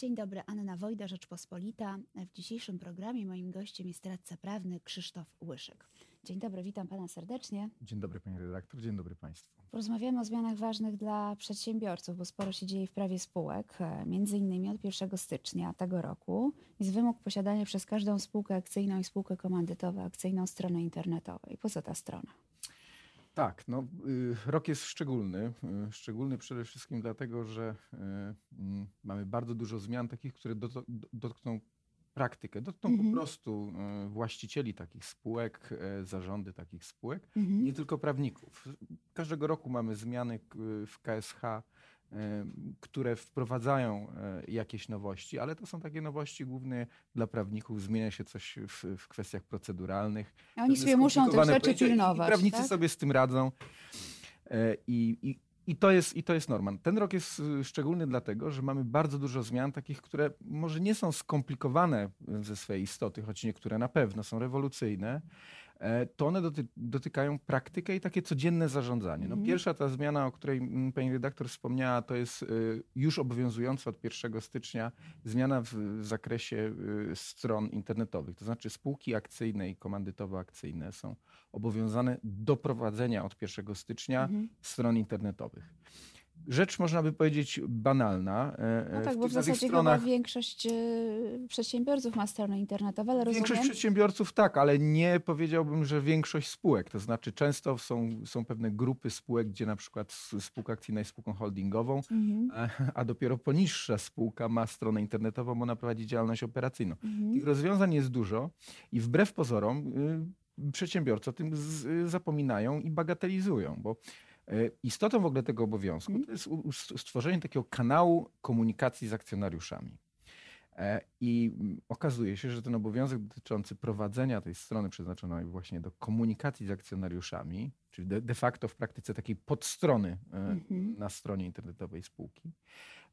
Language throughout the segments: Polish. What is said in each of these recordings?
Dzień dobry, Anna Wojda, Rzeczpospolita. W dzisiejszym programie moim gościem jest radca prawny Krzysztof Łyszyk. Dzień dobry, witam pana serdecznie. Dzień dobry panie redaktor, dzień dobry państwu. Porozmawiamy o zmianach ważnych dla przedsiębiorców, bo sporo się dzieje w prawie spółek. Między innymi od 1 stycznia tego roku jest wymóg posiadania przez każdą spółkę akcyjną i spółkę komandytową akcyjną strony internetowej. Po co ta strona? Tak, no, y, rok jest szczególny. Y, szczególny przede wszystkim dlatego, że y, mamy bardzo dużo zmian takich, które dotkną praktykę, dotkną mhm. po prostu właścicieli takich spółek, zarządy takich spółek, mhm. nie tylko prawników. Każdego roku mamy zmiany w KSH które wprowadzają e, jakieś nowości, ale to są takie nowości głównie dla prawników. Zmienia się coś w, w kwestiach proceduralnych. A oni sobie muszą tych rzeczy pilnować. Prawnicy tak? sobie z tym radzą. E, I, i, i to, jest, I to jest norma. Ten rok jest y, szczególny dlatego, że mamy bardzo dużo zmian, takich, które może nie są skomplikowane ze swojej istoty, choć niektóre na pewno są rewolucyjne, to one doty dotykają praktykę i takie codzienne zarządzanie. No, mhm. Pierwsza ta zmiana, o której pani redaktor wspomniała, to jest y, już obowiązująca od 1 stycznia zmiana w, w zakresie y, stron internetowych. To znaczy spółki akcyjne i komandytowo-akcyjne są obowiązane do prowadzenia od 1 stycznia mhm. stron internetowych rzecz, można by powiedzieć, banalna. E, no tak, w bo w zasadzie stronach... większość e, przedsiębiorców ma strony internetowe, ale Większość rozumiem... przedsiębiorców tak, ale nie powiedziałbym, że większość spółek. To znaczy często są, są pewne grupy spółek, gdzie na przykład spółka akcyjna jest spółką holdingową, mhm. a, a, dopiero poniższa spółka ma stronę internetową, bo ona prowadzi działalność operacyjną. Mhm. Tych rozwiązań jest dużo i wbrew pozorom y, przedsiębiorcy o tym z, zapominają i bagatelizują, bo E, istotą w ogóle tego obowiązku to jest stworzenie takiego kanału komunikacji z akcjonariuszami. E, I okazuje się, że ten obowiązek dotyczący prowadzenia tej strony przeznaczonej właśnie do komunikacji z akcjonariuszami, czyli de, de facto w praktyce takiej podstrony e, mhm. na stronie internetowej spółki,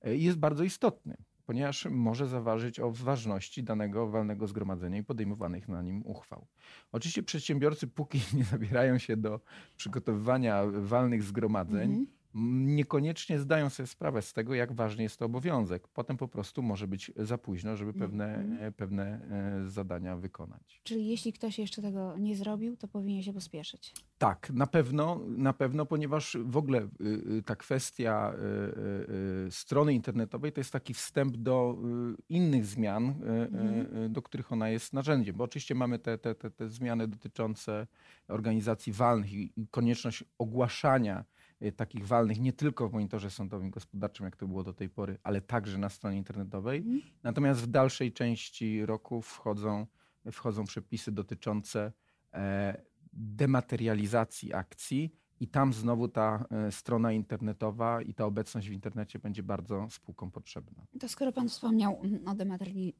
jest bardzo istotny ponieważ może zaważyć o ważności danego walnego zgromadzenia i podejmowanych na nim uchwał. Oczywiście przedsiębiorcy, póki nie zabierają się do przygotowywania walnych zgromadzeń, mm -hmm niekoniecznie zdają sobie sprawę z tego, jak ważny jest to obowiązek. Potem po prostu może być za późno, żeby pewne, mm. pewne e, zadania wykonać. Czyli jeśli ktoś jeszcze tego nie zrobił, to powinien się pospieszyć. Tak, na pewno, na pewno, ponieważ w ogóle y, y, ta kwestia y, strony internetowej to jest taki wstęp do innych zmian, mm. do których ona jest narzędziem. Bo oczywiście mamy te, te, te, te zmiany dotyczące organizacji walnych i konieczność ogłaszania takich walnych nie tylko w monitorze sądowym gospodarczym, jak to było do tej pory, ale także na stronie internetowej. Mm. Natomiast w dalszej części roku wchodzą, wchodzą przepisy dotyczące e, dematerializacji akcji i tam znowu ta e, strona internetowa i ta obecność w internecie będzie bardzo spółkom potrzebna. To skoro Pan wspomniał o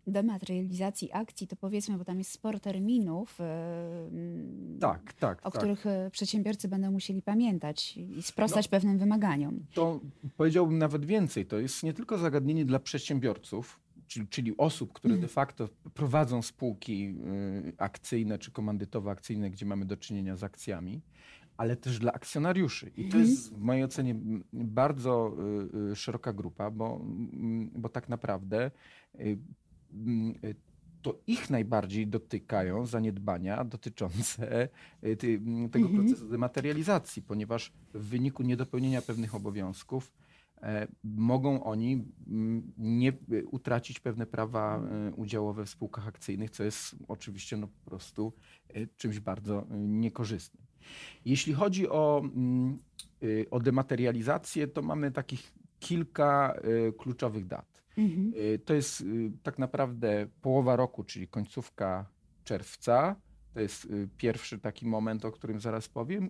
dematerializacji akcji, to powiedzmy, bo tam jest sporo terminów, e, tak, tak, o tak. których e, przedsiębiorcy będą musieli pamiętać i sprostać no, pewnym wymaganiom. To powiedziałbym nawet więcej. To jest nie tylko zagadnienie dla przedsiębiorców, czyli, czyli osób, które mhm. de facto prowadzą spółki akcyjne czy komandytowo-akcyjne, gdzie mamy do czynienia z akcjami, ale też dla akcjonariuszy. I to jest w mojej ocenie bardzo y, y, szeroka grupa, bo, bo tak naprawdę y, to ich najbardziej dotykają zaniedbania dotyczące tego mhm. procesu dematerializacji, ponieważ w wyniku niedopełnienia pewnych obowiązków e, mogą oni nie utracić pewne prawa udziałowe w spółkach akcyjnych, co jest oczywiście no, po prostu czymś bardzo niekorzystnym. Jeśli chodzi o, mm, y, o dematerializację, to mamy takich kilka y, kluczowych dat. Mhm. Y, to jest tak naprawdę połowa roku, czyli końcówka czerwca. To jest pierwszy taki moment, o którym zaraz powiem.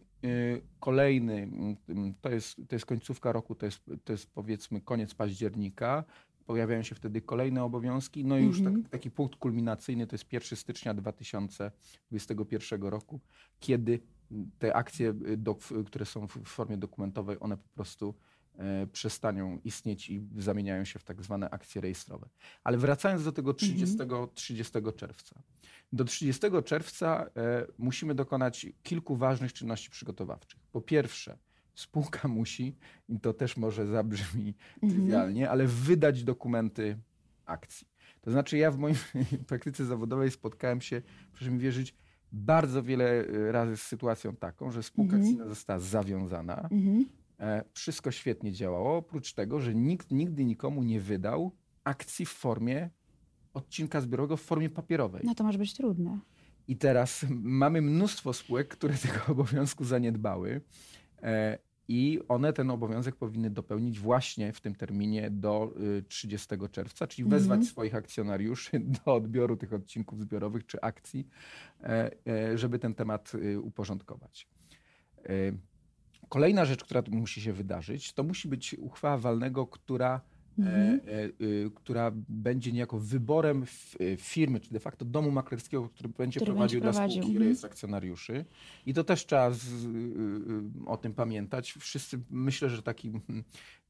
Kolejny mm, to jest, to jest końcówka roku, to jest, to jest powiedzmy koniec października pojawiają się wtedy kolejne obowiązki. No i już tak, mhm. taki punkt kulminacyjny to jest 1 stycznia 2021 roku, kiedy te akcje, y, do, które są w formie dokumentowej, one po prostu e, przestanią istnieć i zamieniają się w tak zwane akcje rejestrowe. Ale wracając do tego 30, mhm. 30 czerwca. Do 30 czerwca e, musimy dokonać kilku ważnych czynności przygotowawczych. Po pierwsze, spółka musi, i to też może zabrzmi mhm. trywialnie, ale wydać dokumenty akcji. To znaczy ja w mojej praktyce zawodowej spotkałem się, proszę mi wierzyć, bardzo wiele razy z sytuacją taką, że spółka Mhm. akcyjna została zawiązana, Mhm. E, Wszystko świetnie działało, oprócz tego, że nikt nigdy nikomu nie wydał akcji w formie odcinka zbiorowego w formie papierowej. No to może być trudne. I teraz mamy mnóstwo spółek, które tego obowiązku zaniedbały. I one ten obowiązek powinny dopełnić właśnie w tym terminie do y, 30 czerwca, czyli wezwać Mhm. swoich akcjonariuszy do odbioru tych odcinków zbiorowych czy akcji, e, e, żeby ten temat y, uporządkować. E, Kolejna rzecz, która tu musi się wydarzyć, to musi być uchwała walnego, która Mhm. e, e, y, która będzie niejako wyborem y, firmy, czy de facto domu maklerskiego, który będzie Który prowadził będzie dla spółki mhm. rejestr akcjonariuszy. I to też trzeba z, y, o tym pamiętać. Wszyscy, myślę, że taki,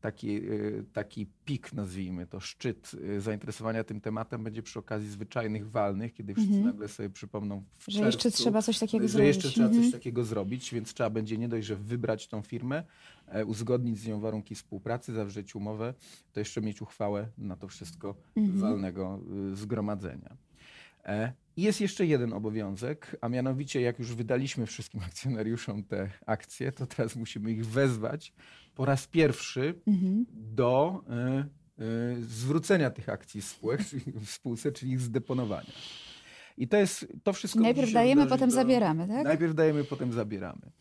taki, y, taki pik, nazwijmy to, szczyt y, zainteresowania tym tematem będzie przy okazji zwyczajnych walnych, kiedy wszyscy Mhm. nagle sobie przypomną w Że jeszcze czerwcu, trzeba coś takiego że zrobić. jeszcze trzeba Mhm. coś takiego zrobić, więc trzeba będzie nie dość, że wybrać tą firmę, e, uzgodnić z nią warunki współpracy, zawrzeć umowę, to jeszcze mieć uchwałę na to wszystko Mhm. walnego y, zgromadzenia. I jest jeszcze jeden obowiązek, a mianowicie jak już wydaliśmy wszystkim akcjonariuszom te akcje, to teraz musimy ich wezwać po raz pierwszy Mhm. do y, y, zwrócenia tych akcji spółek, w spółce, czyli ich zdeponowania. I to jest to wszystko. Najpierw dajemy, potem do- zabieramy, tak? Najpierw dajemy, potem zabieramy.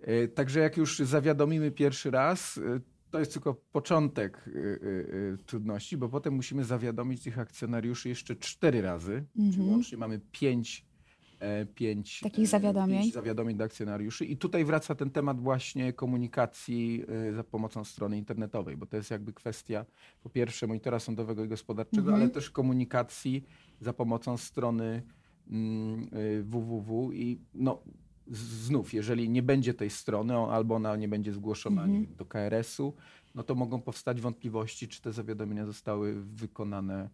E, Także jak już zawiadomimy pierwszy raz, e, to jest tylko początek e, e, e, trudności, bo potem musimy zawiadomić tych akcjonariuszy jeszcze cztery razy, czyli Mhm. łącznie mamy pięć, e, pięć Takich e, zawiadomień. Pięć zawiadomień do akcjonariuszy. I tutaj wraca ten temat właśnie komunikacji e, za pomocą strony internetowej, bo to jest jakby kwestia po pierwsze monitora sądowego i gospodarczego, Mhm. ale też komunikacji za pomocą strony mm, y, www i no znów, jeżeli nie będzie tej strony albo ona nie będzie zgłoszona Mhm. do KRS-u, no to mogą powstać wątpliwości, czy te zawiadomienia zostały wykonane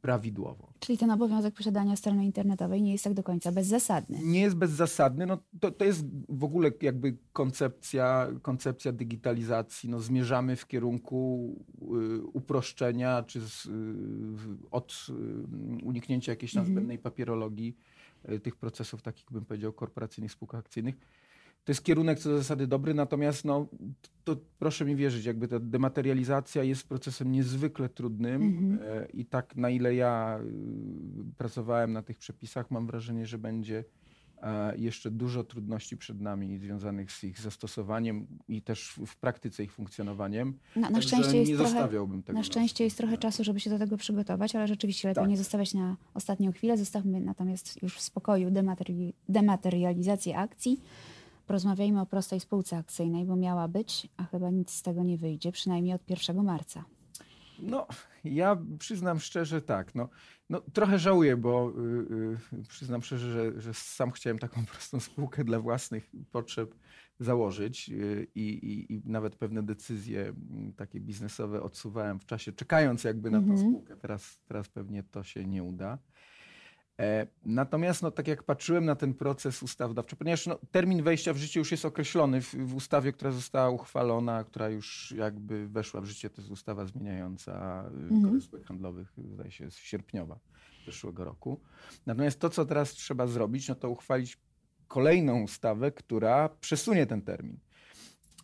prawidłowo. Czyli ten obowiązek posiadania strony internetowej nie jest tak do końca bezzasadny. Nie jest bezzasadny, no to, to jest w ogóle jakby koncepcja, koncepcja digitalizacji. No zmierzamy w kierunku y, uproszczenia, czy z, y, od y, uniknięcia jakiejś Mhm. zbędnej papierologii tych procesów, takich bym powiedział, korporacyjnych spółkach akcyjnych. To jest kierunek co do zasady dobry, natomiast no, to proszę mi wierzyć, jakby ta dematerializacja jest procesem niezwykle trudnym Mhm. e, i tak na ile ja y, pracowałem na tych przepisach, mam wrażenie, że będzie jeszcze dużo trudności przed nami związanych z ich zastosowaniem i też w- praktyce ich funkcjonowaniem. Na, na szczęście jest trochę... Na szczęście jest trochę czasu, żeby się do tego przygotować, ale rzeczywiście lepiej Tak. nie zostawiać na ostatnią chwilę. Zostawmy natomiast już w spokoju demateri- dematerializację akcji. Porozmawiajmy o prostej spółce akcyjnej, bo miała być, a chyba nic z tego nie wyjdzie, przynajmniej od 1 marca. No, ja przyznam szczerze tak. No, no, trochę żałuję, bo y, y, przyznam szczerze, że, że sam chciałem taką prostą spółkę dla własnych potrzeb założyć y, i, i, nawet pewne decyzje mm, takie biznesowe odsuwałem w czasie, czekając jakby na tą Mhm. spółkę. Teraz, teraz pewnie to się nie uda. E, Natomiast, no, tak jak patrzyłem na ten proces ustawodawczy, ponieważ no, termin wejścia w życie już jest określony w, w ustawie, która została uchwalona, która już jakby weszła w życie, to jest ustawa zmieniająca y, Mhm. kodeks spółek handlowych, zdaje się, z sierpniowa zeszłego roku. Natomiast to, co teraz trzeba zrobić, no to uchwalić kolejną ustawę, która przesunie ten termin.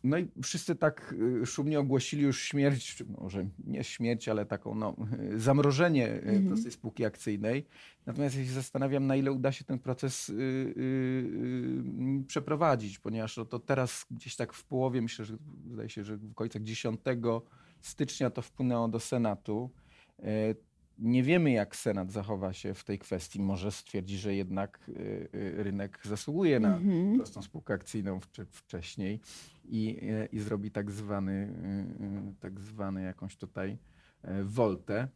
No i wszyscy tak y, szumnie ogłosili już śmierć, może nie śmierć, ale taką no, y, zamrożenie y, Mhm. prostej spółki akcyjnej. Natomiast ja się zastanawiam, na ile uda się ten proces y, przeprowadzić, ponieważ no, to teraz gdzieś tak w połowie, myślę, że zdaje się, że w okolicach 10 stycznia to wpłynęło do Senatu. Nie wiemy, jak Senat zachowa się w tej kwestii. Może stwierdzi, że jednak y, y, rynek zasługuje na Mhm. prostą spółkę akcyjną wcze- wcześniej i, e, i zrobi tak zwany, y, y, tak zwany jakąś tutaj e, woltę.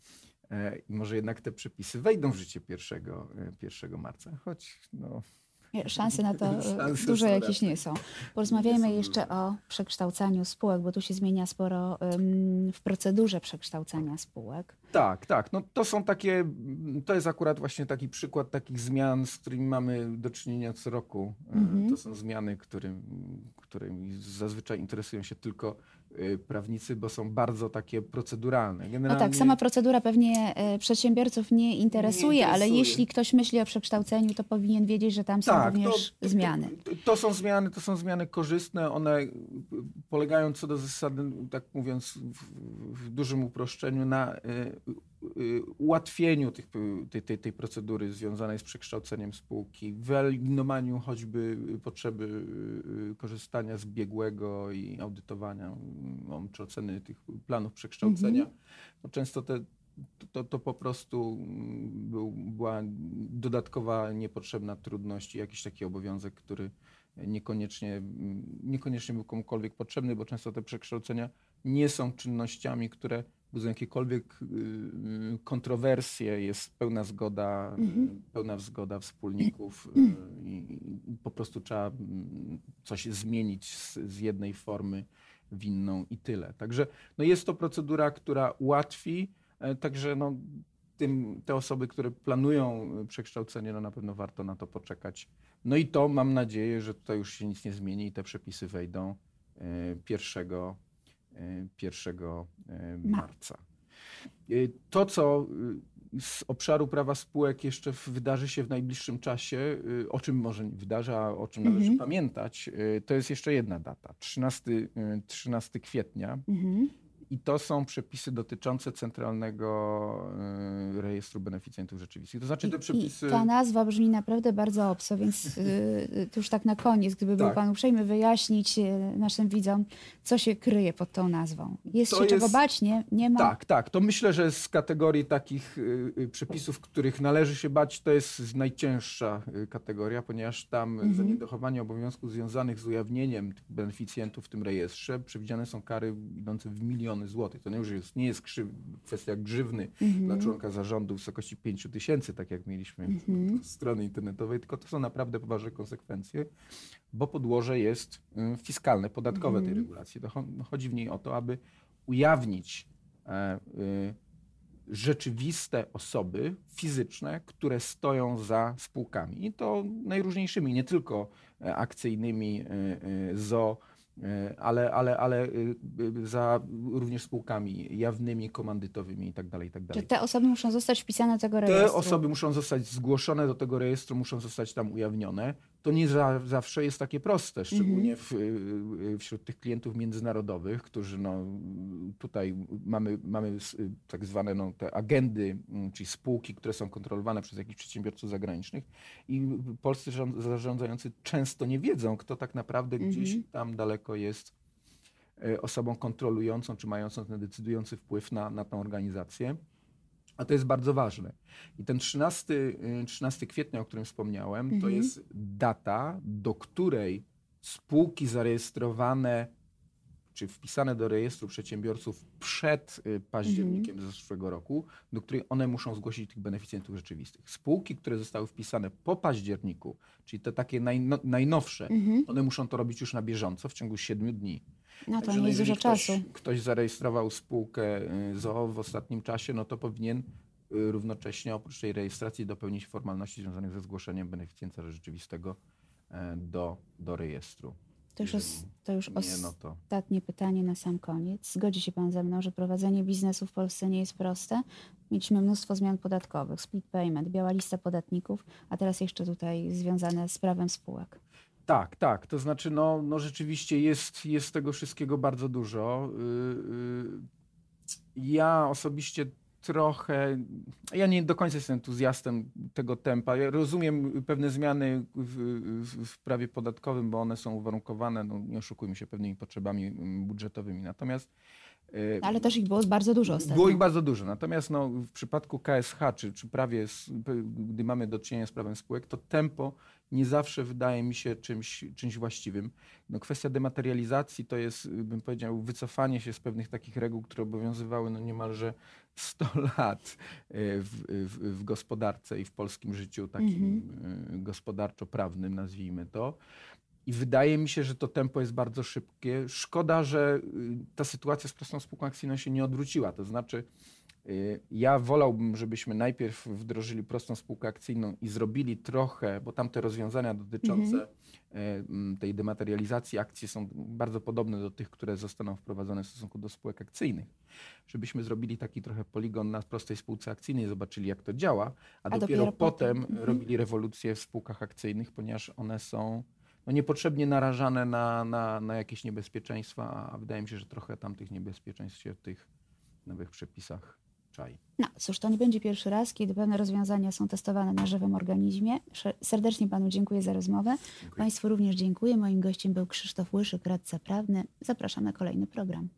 E, I może jednak te przepisy wejdą w życie 1, e, 1 marca, choć no, Szanse na to e, Szanse duże jakieś nie są. Porozmawiajmy jeszcze o przekształcaniu spółek, bo tu się zmienia sporo w procedurze przekształcania spółek. Tak, tak. No to są takie, to jest akurat właśnie taki przykład takich zmian, z którymi mamy do czynienia co roku. Mhm. To są zmiany, którym, którymi zazwyczaj interesują się tylko prawnicy, bo są bardzo takie proceduralne. Generalnie... No tak, sama procedura pewnie e, przedsiębiorców nie interesuje, nie interesuje, ale jeśli ktoś myśli o przekształceniu, to powinien wiedzieć, że tam są tak, również to, zmiany. To, to, są zmiany, to są zmiany korzystne, one polegają co do zasady, tak mówiąc w, w dużym uproszczeniu, na y, Y, ułatwieniu tych, tej, tej, tej procedury związanej z przekształceniem spółki, wyeliminowaniu choćby potrzeby y, korzystania z biegłego i audytowania mm, czy oceny tych planów przekształcenia. Mhm. No często te, to, to po prostu mm, był, była dodatkowa, niepotrzebna trudność i jakiś taki obowiązek, który niekoniecznie, mm, niekoniecznie był komukolwiek potrzebny, bo często te przekształcenia nie są czynnościami, które budzą jakiekolwiek y, kontrowersje, jest pełna zgoda, mhm. pełna zgoda wspólników y, i po prostu trzeba mm, coś zmienić z, z jednej formy w inną i tyle. Także no jest to procedura, która ułatwi, e, także no, tym, te osoby, które planują przekształcenie, no na pewno warto na to poczekać. No i to mam nadzieję, że tutaj już się nic nie zmieni i te przepisy wejdą e, pierwszego 1 e, marca. E, to, co e, z obszaru prawa spółek jeszcze wydarzy się w najbliższym czasie, o czym może nie wydarzy, a o czym należy mhm. pamiętać, to jest jeszcze jedna data, 13, 13 kwietnia. Mhm. I to są przepisy dotyczące Centralnego y, Rejestru Beneficjentów Rzeczywistych. To znaczy te przepisy... I ta nazwa brzmi naprawdę bardzo obco, więc y, to już tak na koniec, gdyby tak. był Pan uprzejmy wyjaśnić y, naszym widzom, co się kryje pod tą nazwą. Jest to się jest... czego bać? Nie, nie ma? Tak, tak. To myślę, że z kategorii takich przepisów, których należy się bać, to jest najcięższa kategoria, ponieważ tam mhm. za niedochowanie obowiązków związanych z ujawnieniem beneficjentów w tym rejestrze przewidziane są kary idące w milion miliony złotych. To nie już jest, nie jest kwestia grzywny mhm. dla członka zarządu w wysokości 5 tysięcy, tak jak mieliśmy mhm. strony internetowej, tylko to są naprawdę poważne konsekwencje, bo podłoże jest y, fiskalne, podatkowe tej mhm. regulacji. To chodzi w niej o to, aby ujawnić e, y, rzeczywiste osoby fizyczne, które stoją za spółkami. I to najróżniejszymi, nie tylko e, akcyjnymi, y, ZO, ale, ale, ale y, y, za również spółkami jawnymi, komandytowymi itd. Tak itd. Tak Czy te osoby muszą zostać wpisane do tego rejestru? Te osoby muszą zostać zgłoszone do tego rejestru, muszą zostać tam ujawnione. To nie za, zawsze jest takie proste, szczególnie w, y, wśród tych klientów międzynarodowych, którzy no, tutaj mamy, mamy tak zwane no, te agendy, mm, czyli spółki, które są kontrolowane przez jakichś przedsiębiorców zagranicznych i polscy zarządzający często nie wiedzą, kto tak naprawdę gdzieś mhm. tam daleko jest osobą kontrolującą czy mającą ten decydujący wpływ na, na tą organizację. A to jest bardzo ważne. I ten 13, 13 y, kwietnia, o którym wspomniałem, mhm. to jest data, do której spółki zarejestrowane czy wpisane do rejestru przedsiębiorców przed y, październikiem mhm. zeszłego roku, do której one muszą zgłosić tych beneficjentów rzeczywistych. Spółki, które zostały wpisane po październiku, czyli te takie najno, najnowsze, mhm. one muszą to robić już na bieżąco w ciągu 7 dni. No to Także, nie jest dużo ktoś, czasu. Ktoś zarejestrował spółkę y, ZOO w ostatnim czasie, no to powinien y, równocześnie oprócz tej rejestracji dopełnić formalności związanych ze zgłoszeniem beneficjenta rzeczywistego e, do, do rejestru. To już, os, to już nie, no to... ostatnie pytanie na sam koniec. Zgodzi się Pan ze mną, że prowadzenie biznesu w Polsce nie jest proste. Mieliśmy mnóstwo zmian podatkowych, split payment, biała lista podatników, a teraz jeszcze tutaj związane z prawem spółek. Tak, tak. To znaczy, no, no rzeczywiście jest, jest tego wszystkiego bardzo dużo. Y, y, ja osobiście trochę. Ja nie do końca jestem entuzjastem tego tempa. Ja rozumiem pewne zmiany w, w, w, prawie podatkowym, bo one są uwarunkowane, no, nie oszukujmy się, pewnymi potrzebami budżetowymi. Natomiast ale też ich było bardzo dużo ostatnio. Było ich bardzo dużo. Natomiast no, w przypadku KSH, czy, czy prawie, gdy mamy do czynienia z prawem spółek, to tempo nie zawsze wydaje mi się czymś, czymś właściwym. No, kwestia dematerializacji to jest, bym powiedział, wycofanie się z pewnych takich reguł, które obowiązywały no, niemalże 100 lat e, w, w, w gospodarce i w polskim życiu takim mm-hmm. gospodarczo-prawnym, nazwijmy to. I wydaje mi się, że to tempo jest bardzo szybkie. Szkoda, że y, ta sytuacja z prostą spółką akcyjną się nie odwróciła. To znaczy, Y, Ja wolałbym, żebyśmy najpierw wdrożyli prostą spółkę akcyjną i zrobili trochę, bo tam te rozwiązania dotyczące Mhm. m, tej dematerializacji akcji są bardzo podobne do tych, które zostaną wprowadzone w stosunku do spółek akcyjnych. Żebyśmy zrobili taki trochę poligon na prostej spółce akcyjnej, zobaczyli jak to działa, a, A dopiero, dopiero potem. potem Mhm. robili rewolucję w spółkach akcyjnych, ponieważ one są no, niepotrzebnie narażane na, na, na jakieś niebezpieczeństwa, a wydaje mi się, że trochę tam tych niebezpieczeństw się w tych nowych przepisach czai. No cóż, to nie będzie pierwszy raz, kiedy pewne rozwiązania są testowane na żywym organizmie. Serdecznie panu dziękuję za rozmowę. Dziękuję. Państwu również dziękuję. Moim gościem był Krzysztof Łyszyk, radca prawny. Zapraszam na kolejny program.